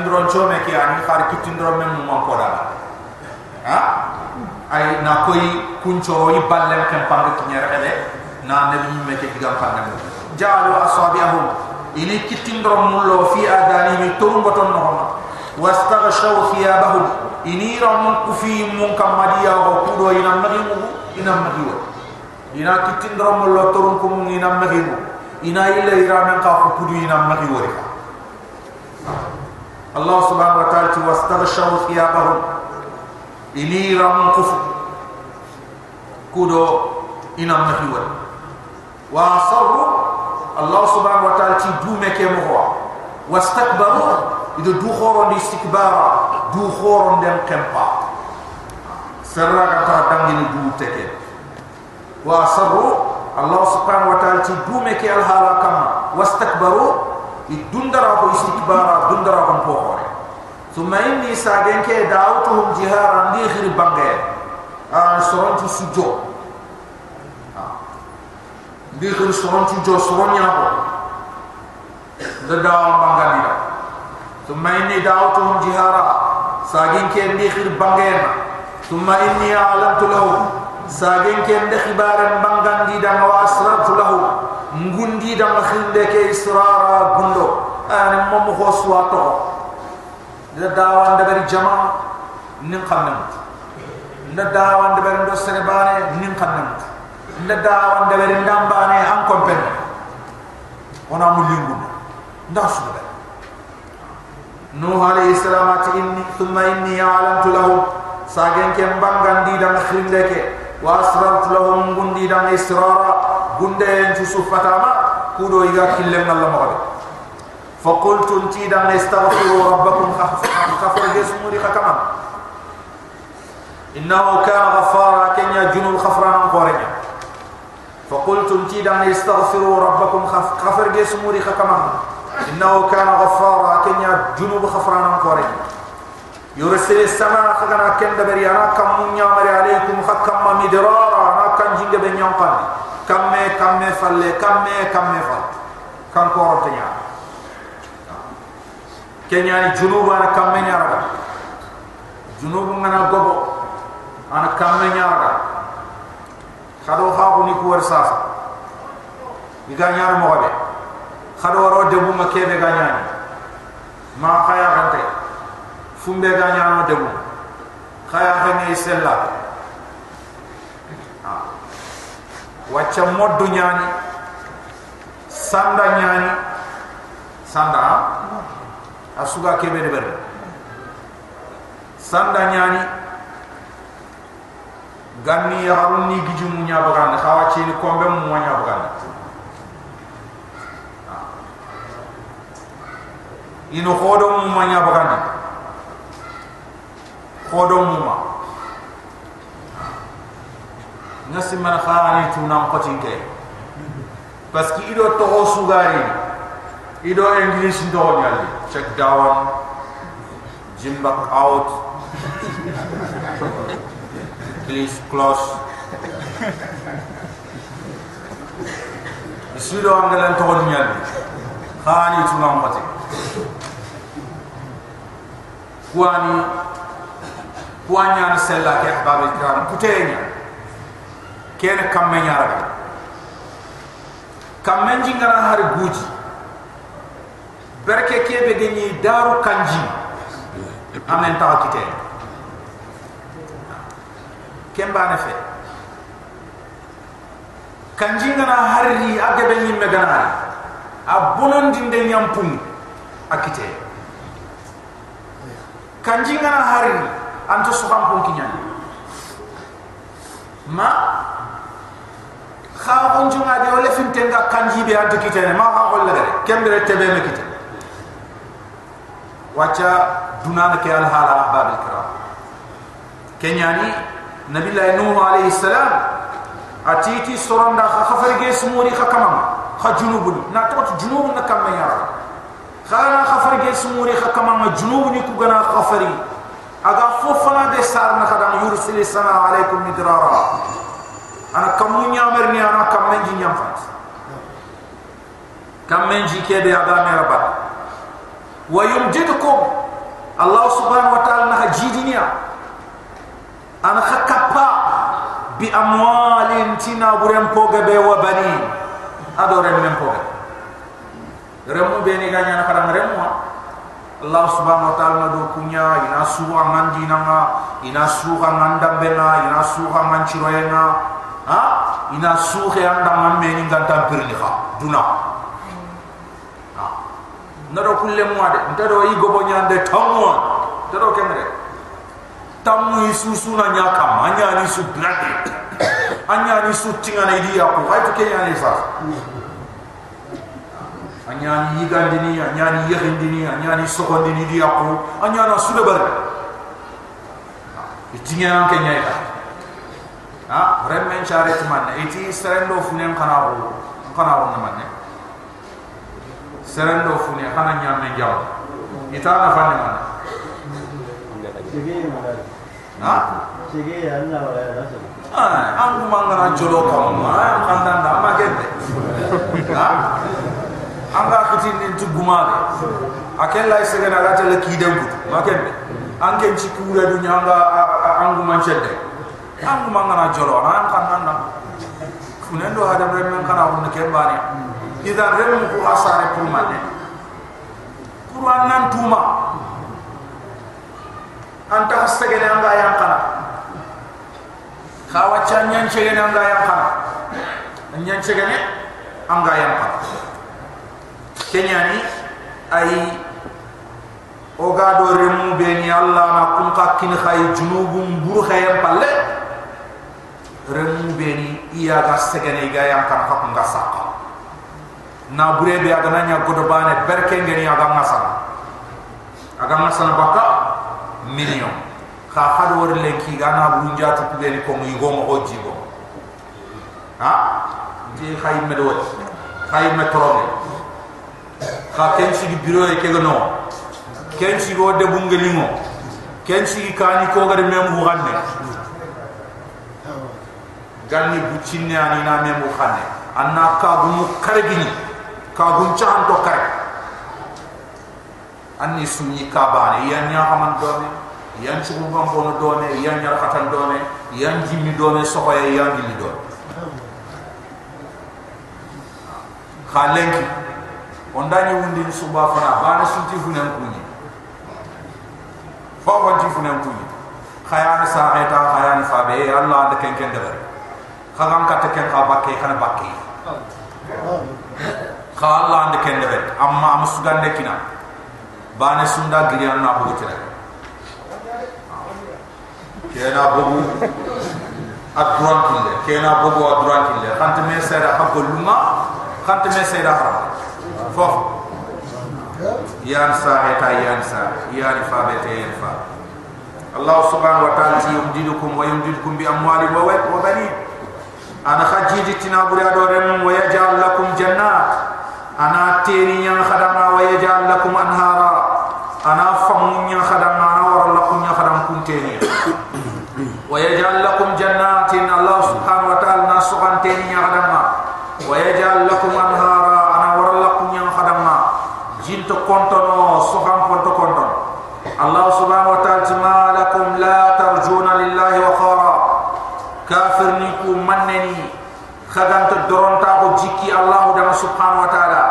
kitindron chome ke ani khar kitindron men mu man koda ha? Ay na koy kuncho yi ballem kem pang kinyere ele na nabi me ke digam pang jalu asabiahum ini kitindron mullo fi adani mi turumbaton no homa wastaghshaw thiyabahum ini ram kufi mun kamadiya ko kudo ina magimu ina magiwa ina kitindron mullo turum kum ina magimu ina illa iramen ka ko kudo ina magiwa الله سبحانه وتعالى واستبشروا ثيابهم إليرا من كفر كودو إنا مهيوان وأصروا الله سبحانه وتعالى دومي كمهوا واستكبروا إذا دوخورا دي استكبارا دوخورا دي مقمبا سرعا تهتم دي دو تكين وأصروا الله سبحانه وتعالى دومي كالهارا كما واستكبروا dundara ko istikbara dundara ko ko hore thumma inni sagen ke da'awtuhum jiharan li khir bange a soron tu sujo li khir soron tu jo soron ya ko da da'awam bangani da thumma inni da'awtuhum jihara. Sagen ke li khir bange thumma inni a'lamtu lahum sagen ke ndi khibaran bangandi da wa asrartu lahum ngundi da ma khinde ke israra gundo. Ani mom ho swa to da dawan da bari jama nin xamna nda dawan da bari ndo serebane nin xamna nda dawan da bari ndambane an kompen ona mu lingu nda su da nuh alayhi salamati inni thumma inni a'lamtu lahum sagen ke mbangandi da ma khinde ke. Wa asrartu lahum ngundi da israra gunde en ci sufatama kudo iga killem nalla mawale fa qultu anti dan astaghfiru rabbakum khafar jismuri khakama innahu kana ghaffara kenya junul khafran qorenya fa qultu anti dan astaghfiru rabbakum khafar jismuri khakama innahu kana ghaffara kenya junub khafran qorenya yursil sama khagana kenda bari ana kam munya mari alaykum khakama midrara ana kan jinga be nyampani kamme kamme falle kamme kamme fal kan ko rotnya kenya ni junuba na kamme nyara junubu ngana gobo ana kamme nyara khado ha ko ni ko war sasa diga nyara mo be khado ro de bu ma kebe ga nyani ma khaya gante fumbe ga nyano de bu khaya ha ni sella wacca moddu ñaani sanda ñaani sanda. A suga kebe de berde sanda ñaani ganni yaharun ni giju mu ñabagande xa wacce ni kombe mu mo ñabagande ino xodo mu ma ñabagande xodo mu ma nasi man khaani tu nam qotin ke que ido to sugari ido english ndo nyali check down jim back out. Please close. Isido angalan to nyali khaani tu nam qotin kuani kuanya sella ke ahbab ikram kutenya kene kamme nyara kamme jingara har guji. Berke kebe geni daru kanji. Amen ta kite. Kemba ne fe. Kanji ngana harri agabe ni megana abunon dinde nyampum akite kanji ngana harri anto suham pun kinyani ma kha on junga de wala fin tenga kanji be ante kitene ma ha wala gare kembere tebe me kite wacha dunana ke al hala ahbab al kiram kenyani nabi la nuh alayhi salam atiti soronda kha khafar ge smuri kha kamam kha junubun na tot junubun na kam ya khana khafar ge smuri kha kamam junubun ku gana khafari aga fofana de ana kam mu ñamer ni ana kam men ji ñam fat kam men ji ke be aga mera ba wa yumjidukum. Allah subhanahu wa ta'ala na jidiniya ana khakapa bi amwalin tina burem poga be wa bani adore men poga. Remu be ni ganya na param remu ah. Allah subhanahu wa ta'ala do kunya ina suwa mandina ina suwa mandambela ina suwa manchiroyena ha? Ina suwa anda ngamme ni nganta pirni kha duna. Ha? Nado kulle mo ade. Ntado yi gobo nyande tamwa nado kemre tamu isusu na nyaka manya ni su blade. Anya ni su tinga na idi yako ay to kenya ni sa anya ni yiga dini anya ni yehin dini anya ni soko dini di yako anya na su itinga an kenya ita ha remen chare tman iti serendo funen kana ro kana ro man ne serendo funen kana nyame jaw ita na fanne man ha sige ya Allah wala rasul ah ang mangara jolo kam ma kandan da ma gede ha anga kitin ni tu gumale akella isega na gata le kidem gut ma gede anke ci kura du nyanga angu manchede angu mangara jolo na kandan da funendo hada bremen kana won ke idan rem ko asare pour manne Quran nan tuma. Anta hasagene anga yang kana khawa chanyan chegene anga yang kana nyan chegene anga yang kana kenyani ay oga do remu beni allah na kun ka kin khay junubum buru khayam palle remu beni iya ga segene ga yang kana ka kun ga saka na bure be aga nanya godo bane berke ngeni aga ngasana aga ngasana baka million. Kha had wor le ki gana bu njatu ku beli ko ngi gomo o jibo ha? Di khay me do khay me trobe kha ken ci biro e kego no. Ken ci go de bungeli mo ken ci kani ko gade mem bu ganne ganni bu cinne ani na mem bu xanne anna ka mu kare gini. Ka bu to kare anni sunni ka bane. Yan nya xaman dome yan ci bu bam bono dome yan nya xatan dome yan jimmi dome soxo ya yan gilli dome khalenki ondani wundi suba fana. Bana sunti funen kunyi. Fa wanti funen kunyi. Khayana sa eta khayana fa allah de ken ken debar khagam kat ken ka bakke khana bakke kha allah de ken debar amma am sugande kina bana sunda giriyan na bu tire kena bobu adran kille kena bobu adran kille khante me sera hakko luma. Khante me sera haram. Fof yan sa eta yan sa. Yan fa bete yan fa. Allah subhanahu wa ta'ala yumdidukum wa yumdidukum bi amwali wa wa bani ana khajiji tinaburi adorem wa yaj'al lakum jannat. Ana teni yang khadama wa yaj'al lakum anhara. Ana famun yang khadama war lakum yang khadam kunteni. Wa yaj'al lakum jannatin. Allah subhanahu wa ta'ala nasukan teni yang khadama wa yaj'al lakum anhara ana war lakum yang khadama jinto kontono soham konto konton Allah subhanahu wa ta'ala ma lakum la tarjuna lillahi wa khara kafir niku manneni khaganta doronta ko jikki Allah da subhanahu wa ta'ala.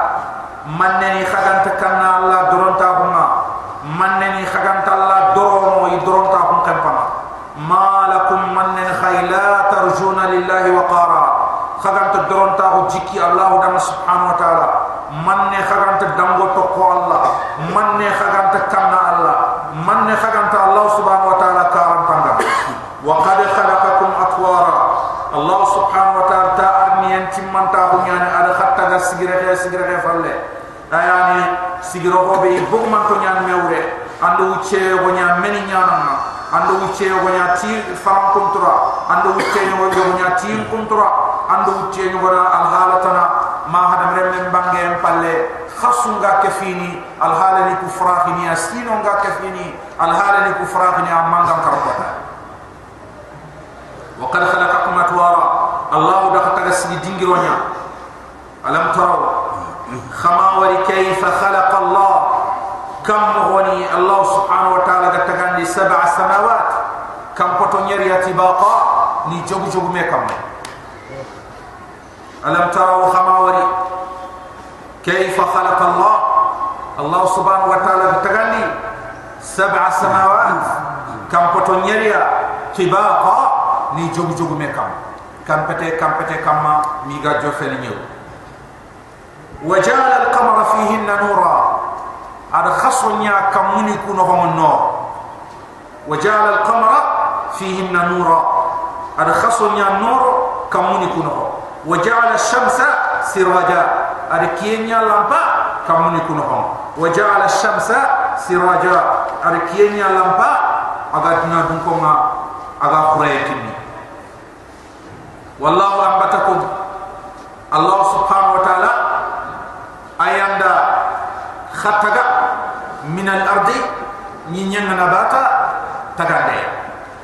Manneni khaganta kanna Allah doronta ko ma manneni khaganta Allah dorono yi doronta ko kampama ma lakum mannen khayla tarjuna lillahi wa qara khaganta doronta ko jikki Allah da subhanahu wa ta'ala. Manne khaganta dango to ko Allah. Manne khaganta kanna Allah. Manne khaganta Allah subhanahu wa ta'ala karam panga wa qad khalaqakum atwara Allah subhanahu wa ta'ala ta arni antim man ta bunyani ada khatta ga sigira ga sigira ga falle ayani sigiro ko be bug man to nyan mewre ando uche go nya meni nyana ando uche go nya ti faram kontra ando uche go nya ti kontra ando uche go na al halatana ma hada rem bange en palle khasunga kefini al halani ku frahini asino nga kefini al halani ku frahini amanga karpata وقد خلقكم أطوارا الله دخل تغسل دينجرونا ألم تروا خما كيف خلق الله؟ كم هوني الله سبحانه وتعالى قد سبع سماوات. كم قطنير يتباقا ني جوغ جوج ميكم. ألم تروا خما كيف خلق الله؟ الله سبحانه وتعالى قد سبع سماوات. كم قطنير يتباقا ني جوغ جوج ميكم. كم بتي كم بتي كم ميغا جوفل نيو. وجعل القمر فيهن نورا. هذا خصنيا كمني كنو هم النور وجعل القمر فيهن نورا. هذا خصنيا نور كمني كنو وجعل الشمس سراجا. هذا كينيا لامبا كمني كنو هم وجعل الشمس سراجا. هذا كينيا لامبا أغادنا دنكونا أغا خريتني والله أنبتكم الله سبحانه وتعالى خطغا من الأرض نين نباتا تغاندي.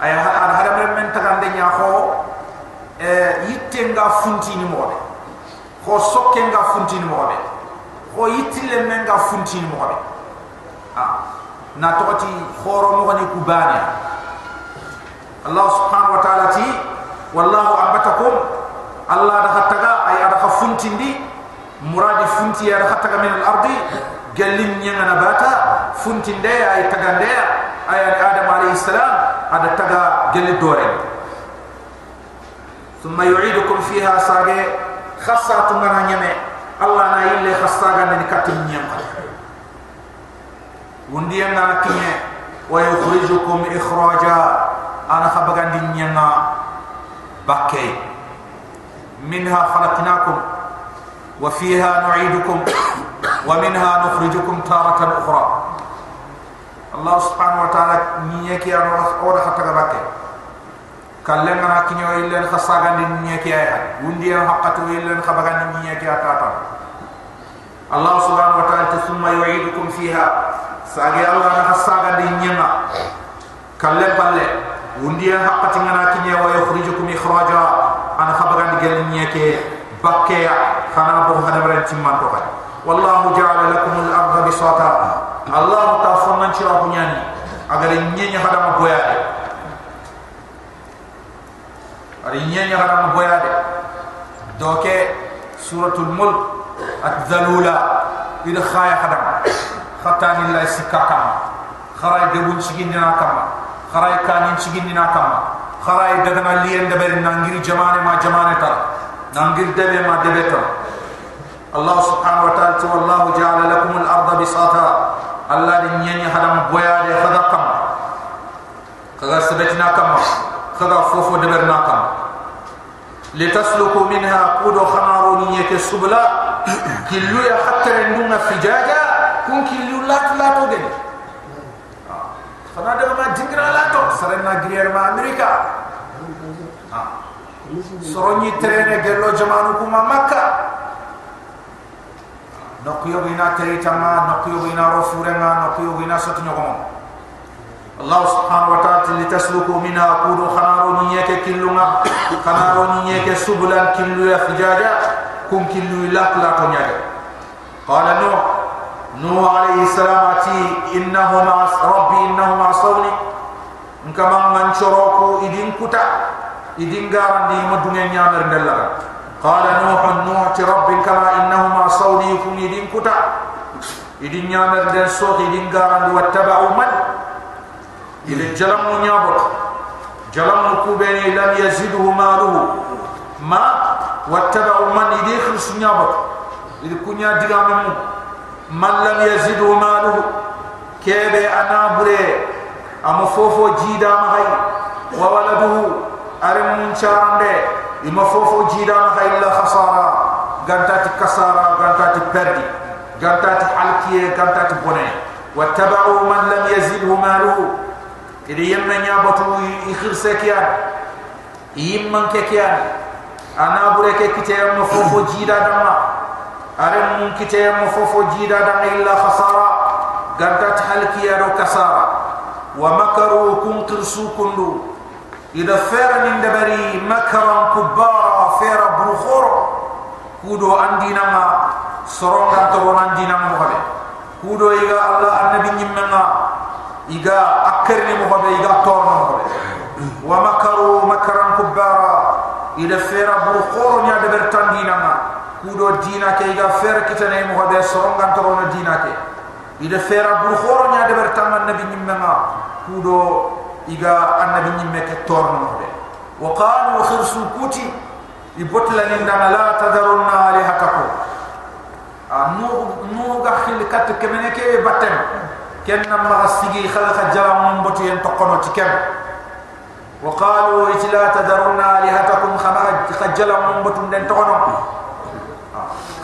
أي هاد هذا من تغاندي يا خو آه، ا يتينغا فونتي ني مودي خو سوكينغا فونتي ني مودي خو يتل منغا فنتيني مودي آه ناتوتي خورو مو غني كوبانيا الله سبحانه وتعالى تي والله ابتكم الله دخلتك أي أدخل فونتي دي مراد فنتي أدخلتك من الأرض. gelin nyanga na bata funtinde ay tagande ay adam alayhi salam ada taga gelli dore ثم يعيدكم فيها ساغي خاصة من نيمه الله نا يلي خاصة من كاتين نيمه وندي أنا كني ويخرجكم اخراجا أنا خبغان دي نيمه بكي منها خلقناكم وفيها نعيدكم ومنها نخرجكم تارة أخرى الله سبحانه وتعالى نيكي أنا أولا حتى قبك كلنا كنيو إلا نخصاقا نيكي أيها وندي أنا حقته إلا نخبقا نيكي أتاتا الله سبحانه وتعالى ثم يعيدكم فيها ساقي الله نخصاقا نيكي كلنا بالله وندي أنا حقته كنيو ويخرجكم إخراجا أنا خبقا نيكي بكيا خنا بو هذا مرن تيمان والله جعل لكم الارض بساطا الله تفهم من شرا بنياني اگر نيني خدام بويا دي اري نيني خدام بويا دي دوكه سوره الملك الذلولا اذا خايا خدام خطان الله سكاكا خراي دبون سكين دينا كاما خراي كانين سكين دينا كاما خراي دغنا لين دبر نانغري جمانه ما جمانه تا نانغري دبه ما دبه الله سبحانه وتعالى والله جعل لكم الأرض بساطا الله دي نيني حرام بويا دي خدا قم خدا سبتنا قم خدا فوفو دبرنا قم لتسلكوا منها قودو خمارو نيني كسبلا كلو حتى عندنا فجاجا كون كلو لا تلاتو دي فنا دي ما جنجر علاتو سرنا جريير ما أمريكا سرني ترين جلو جمانو كما مكه نقيو بنا تريتما نقيو بنا رفورنا نقيو بنا ستنغم الله سبحانه وتعالى لتسلكوا منا قولوا خنارو نيك كلنا خنارو نيك سبلا كلو يخجاجا كن كلو لك لا تنجا قال نوح نوح عليه السلام أتي إنهما ربي إنهما صوني انكما من شروكو إدين كتا إدين غارا دي مدنين يامر نلغا قال نوح نوح رب كما انهما صوني يكون يدين كتا يدين يامر دين صوت يدين غاران واتبعوا من إذا جلم نيابط جلم كوبيني لم يزده ماله ما واتبعوا من يدين خلص نيابط إذا كنيا ديغام من لم يزده ماله كيبي أنا بري أما فوفو جيدا مغي وولده أرم شارنده ima fofo jidana ha illa khasara gantati kasara gantati perdi gantati halkiye gantati bone wattaba'u man lam yazidhu maluhu idi yemma nyabatu ikhirse kiyan yimman ke kiyan ana bure ke kite yamma fofo jida dama are mun kite yamma fofo jida dama illa khasara gantati halkiye do kasara wa makaru kun qirsu kundu إذا فير من دبري مكرا كبارا فير بروخور كودو أندينا ما سرون عن تبون أندينا مغبى كودو إيجا الله النبي نمنا إيجا أكرني مغبى إيجا تورنا مغبى ومكروا مكرا كبارا إذا فير بروخور يا دبر تندينا ما كودو دينا كي إيجا فير كتنا مغبى سرون عن تبون دينا كي إذا فير بروخور يا دبر تمن النبي نمنا كودو إجا النبي نمت تورنه به وقال وخرس كوتي يبوت لنا لا تذرنا عليها كفو نو نو غخل كات كمنكي باتم كن ما سيغي خلق جلام بوتي ان تقنو تي كم وقالوا لا تذرنا الهتكم خبرج خجلام بوتم دن تقنو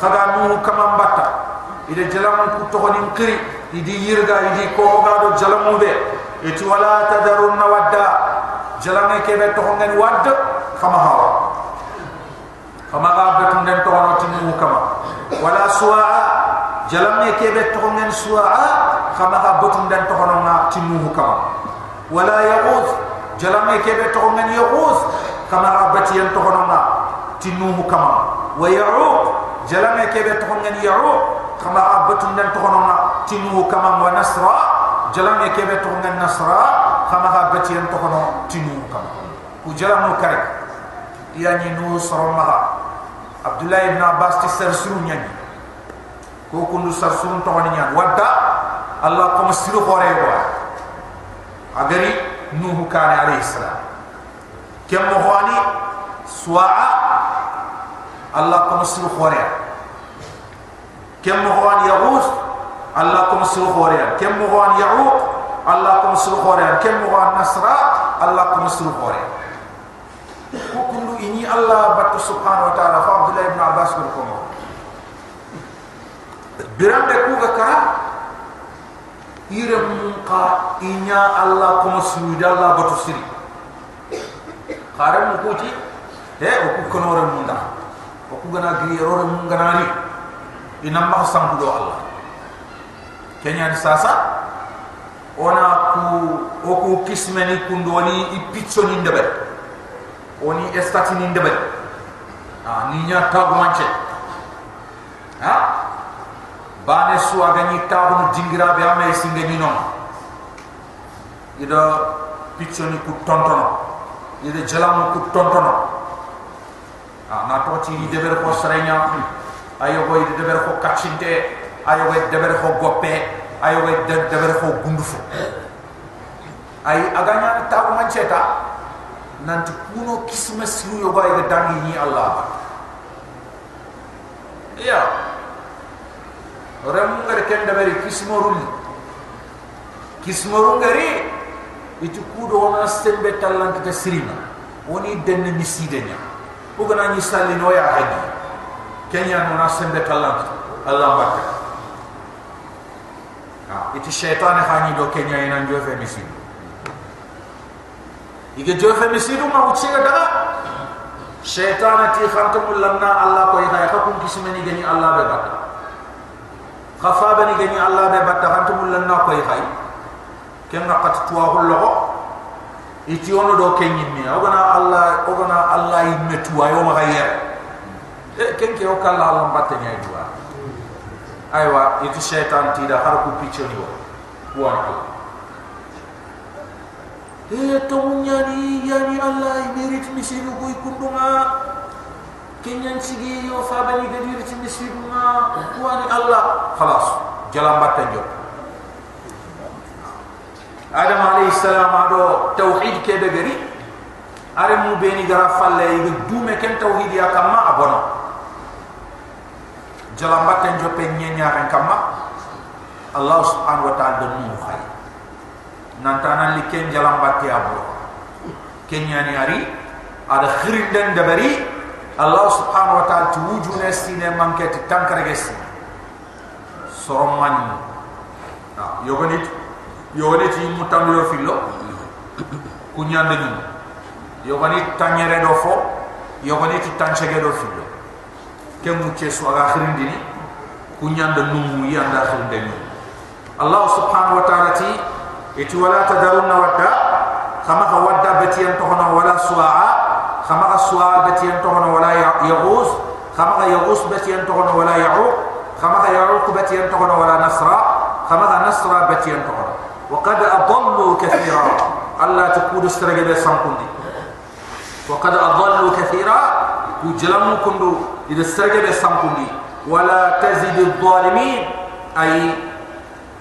خدا نو كما باتا اذا جلام كو تقنين كري يدي يرغا يدي كو غادو جلام بوتي itu wala tadarun nawadda jalane kebe to ngen wad kama hawa. Kama gabe tun den to wono tinu kama. Wala suaa jalane kebe to ngen suaa kama gabe tun den to wono na tinu kama. Wala yaquz jalane kebe to ngen yaquz kama gabe be to wono na tinu kama. Wa yaquz jalane kebe to ngen yaquz kama gabe tun den to wono na tinu kama. Wa nasra jalam e kebe to ngan nasra khama ha gati en to kono tinu kam ku jalam no kare ya ni soro ma abdullah ibn abbas ti ser suru nyani ko kundu sar to woni nyani wadda allah ko masiru hore wa agari nuh kan alayhi salam. Kem mo hani suaa allah ko masiru hore kem mo hani yaghus الله كم سلو خوريا كم مهوان يعوق الله كم سلو خوريا كم مهوان نصر الله كم سلو خوريا كوكندو إني الله بات سبحانه وتعالى فعبد الله بن عباس بالكم برام بكوغا كرا irem ka inya Allah kuma suida Allah batu siri kare mu kuti he o ku kono re munda o ku gana gri ro re mun gana ni ina ma sam do Allah kenya ni sasa ona ku o ku kismeni kundoni i pizzo ni ndebe oni estati ni ndebe ah ni nya tagu manche ha? Bane su agani tabu jingira be ame singe ni non ida piccioni ku tontono. Ida jalam ku tontono. Ah na to ci deber ko srenya ayo go ida deber ko kacinte ayo go deber ko goppe ayo go deber ko gundufu ay aganya tabu manceta nanti kuno kisma siru yo go ida dangi ni allah. Iya. Orang ngare ken da bari kismorul kismorul ngare itu kudo wana sembe talan kita sirina oni den misidenya o gana ni salli no ya hadi. Kenya no na sembe talan allah bakka ha itu syaitan hani do kenya ina njo fe misid ige jo fe misidu ma uchi ga daga syaitan ti khantumul lanna allah ko ya ka kun kismeni gani allah be bakka khafa bani gani allah be batta hantu mulla na koy khay ken na qat tuwa hullo iti ono do ken yimmi ogana allah ogana allah yimme tuwa yo ma gayer e ken ke o kala allah batta nyay tuwa aywa iti shaytan ti da har ku picho ni wo wa allah e to munyani yani allah merit misiru koy kundunga kenyan sigi yo fabani gadir ci misiruna wani allah. Khalas. Jalan batta jo adam alayhi salam ado tauhid ke de gari? Are mu beni gara falle yi dume ken tauhid ya kama abono jalan batta jo pe nyenya kama allah subhanahu wa ta'ala do mu khay nantana li ken jalan batta ya bo kenyani ari ada khirinden dabari. Allah subhanahu wa ta'ala tuwuju nestine manketi tankare gesi. Soromani yogonit yogonit yi mutambi yo filo. Kunyande nyu yogonit tanyere do fo yogonit tanchege do filo kemu chesu aga khirindini kunyande numu yi anda khirindini Allah subhanahu wa ta'ala ti iti wala tadarunna wadda kama wadda betiyan tohona wala suwa'a خما سوا بتي انتهون ولا يغوس خما يغوس بتي انتهون ولا يعوق خما يعوق بتي انتهون ولا نصر خما نصر بتي انتهون وقد اضلوا كثيرا الله تقود استرجل سانكوندي وقد أضلوا كثيرا وجلموا كندو إذا سرجب السمكون دي ولا تزيد الظالمين أي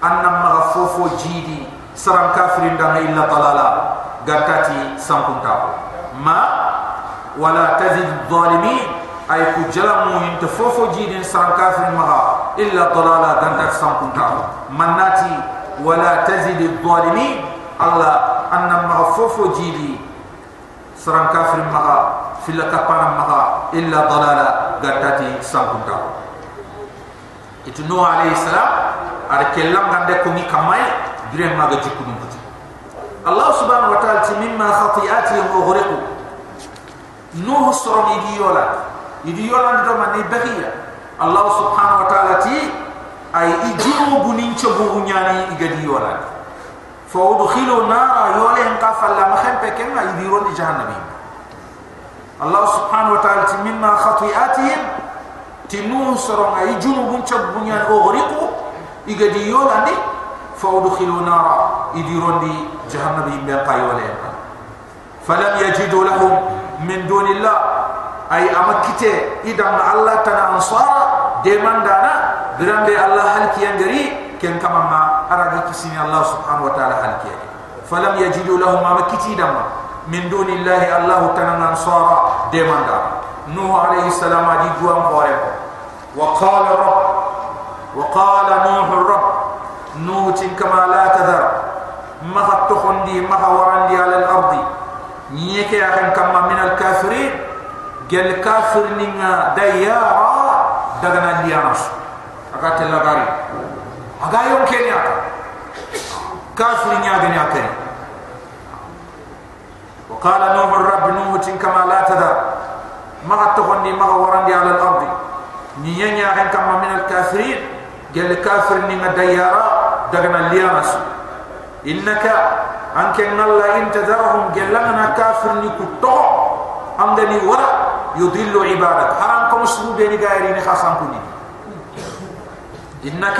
أن مغفوف جيدي سرم كافرين دانا إلا ضلالا قرتاتي سمكون تابو ما ولا تزيد الظالمين أي كجلم ينتفوف جيد سرم كافرين مغا إلا ضلالا قرتاتي سمكون تابو مناتي ولا تزيد الظالمين الله أن مغفوف جيدي serang kafir maha filaka panam maha illa dalala gatati sangkut dah itu Nuh alaihi salam ada kelam ganda kumi kamai diri maga maha jikun Allah subhanahu wa ta'ala ti mimma khati'ati yang uhuriku Nuh surah ni diyola ni diyola ni diyola ni Allah subhanahu wa ta'ala ti ay ijiru bunin cebu unyani iga diyola fa udkhilu nara yoleh engkafal la pekeng ay idiron di jahannami Allah subhanahu wa ta'ala ti mimma khati'atihim ti nuh sarong ay junubun cha bunyan ogriku iga di yolandi fa nara idiron di jahannami be qayole falam yajidu lahum min dunillah ay amakite idam Allah tana ansara demandana grande Allah halki yang ken kamama araga kisini Allah subhanahu wa ta'ala halki yang فلم يجدوا لهم امكتي دم من دون الله الله كان انصارا دمندا نوح عليه السلام دي دوام قرب وقال رب وقال نوح الرب نوح كما لا تذر ما تخندي ما ورندي على الأرض نيكي اكن كما من الكافرين قال كافر نينا ديارا دغنا ليانس اكاتل لغاري اغايون كينيا كافر نيا دنيا كينيا akari wa qala nuhu rabb nuhu tin kama la tada ma hattaqani ma warandi ala al-ardi ni nya gan kama min al-kafirin gel kafir ni ngadayara dagana liyanas innaka anke nalla intadarhum gelana kafir ni kutto amdani wara yudillu ibadak haram ko musbu be ni إنك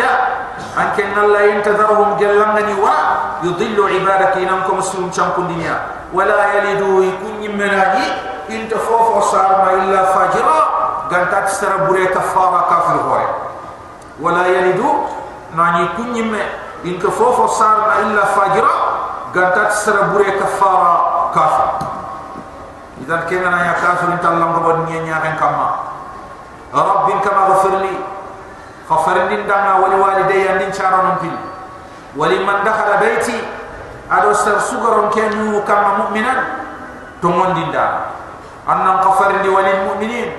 أنك إن الله ينتظرهم جلمني يضل عبادك إنك مسلم شنكم دنيا. ولا يلدوا يكون يمناني إن تفوفوا صارما إلا فاجرا. قانتات سربوري كفارا كافر هوي ولا يلدوا نعني يكون يمن إن تفوفوا صارما إلا فاجرا. قانتات سربوري كفارا كافر. إذا كنا يا كافر؟ إنت الله مبنيا يا كما. رب كما غفر لي. ففرندين دانا ولي ولوالدي أندين شارون فيل ولي من دخل بيتي أدو سر سغرون كنو كما مؤمنا تومون دين دانا. دي ولي المؤمنين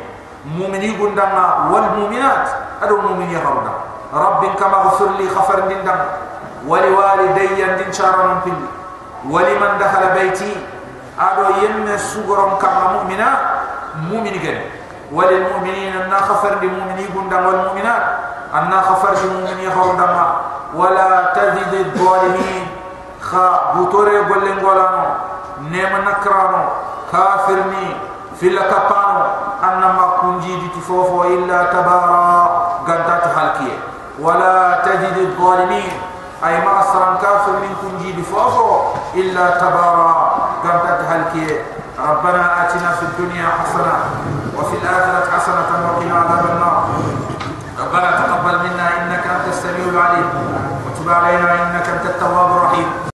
مؤمني قندنا والمؤمنات أدو مؤمني ربنا رب كما غفر لي خفر خفرندين دانا ولوالدي أندين شارون فيل ولي من دخل بيتي أدو يم سوغرون كما مؤمنا مؤمن جن وللمؤمنين أن خفر للمؤمنين قندنا والمؤمنات. أن خفر من يخوضما ولا تزد الظالمين. خا بطوري قولن قولانو. نيم نكرانو. كافرني في لكبانو أنما كنجي دي تفوفو إلا تبارا. قدات حلقية ولا تجد الظالمين. أي ما أسران كافر من كنجي دي فوفو إلا تبارا. قدات حلقية ربنا آتنا في الدنيا حسنة. وفي الآخرة حسنة وقنا عذاب النار. ربنا تقبل منا إنك أنت السميع العليم وتب علينا إنك أنت التواب الرحيم.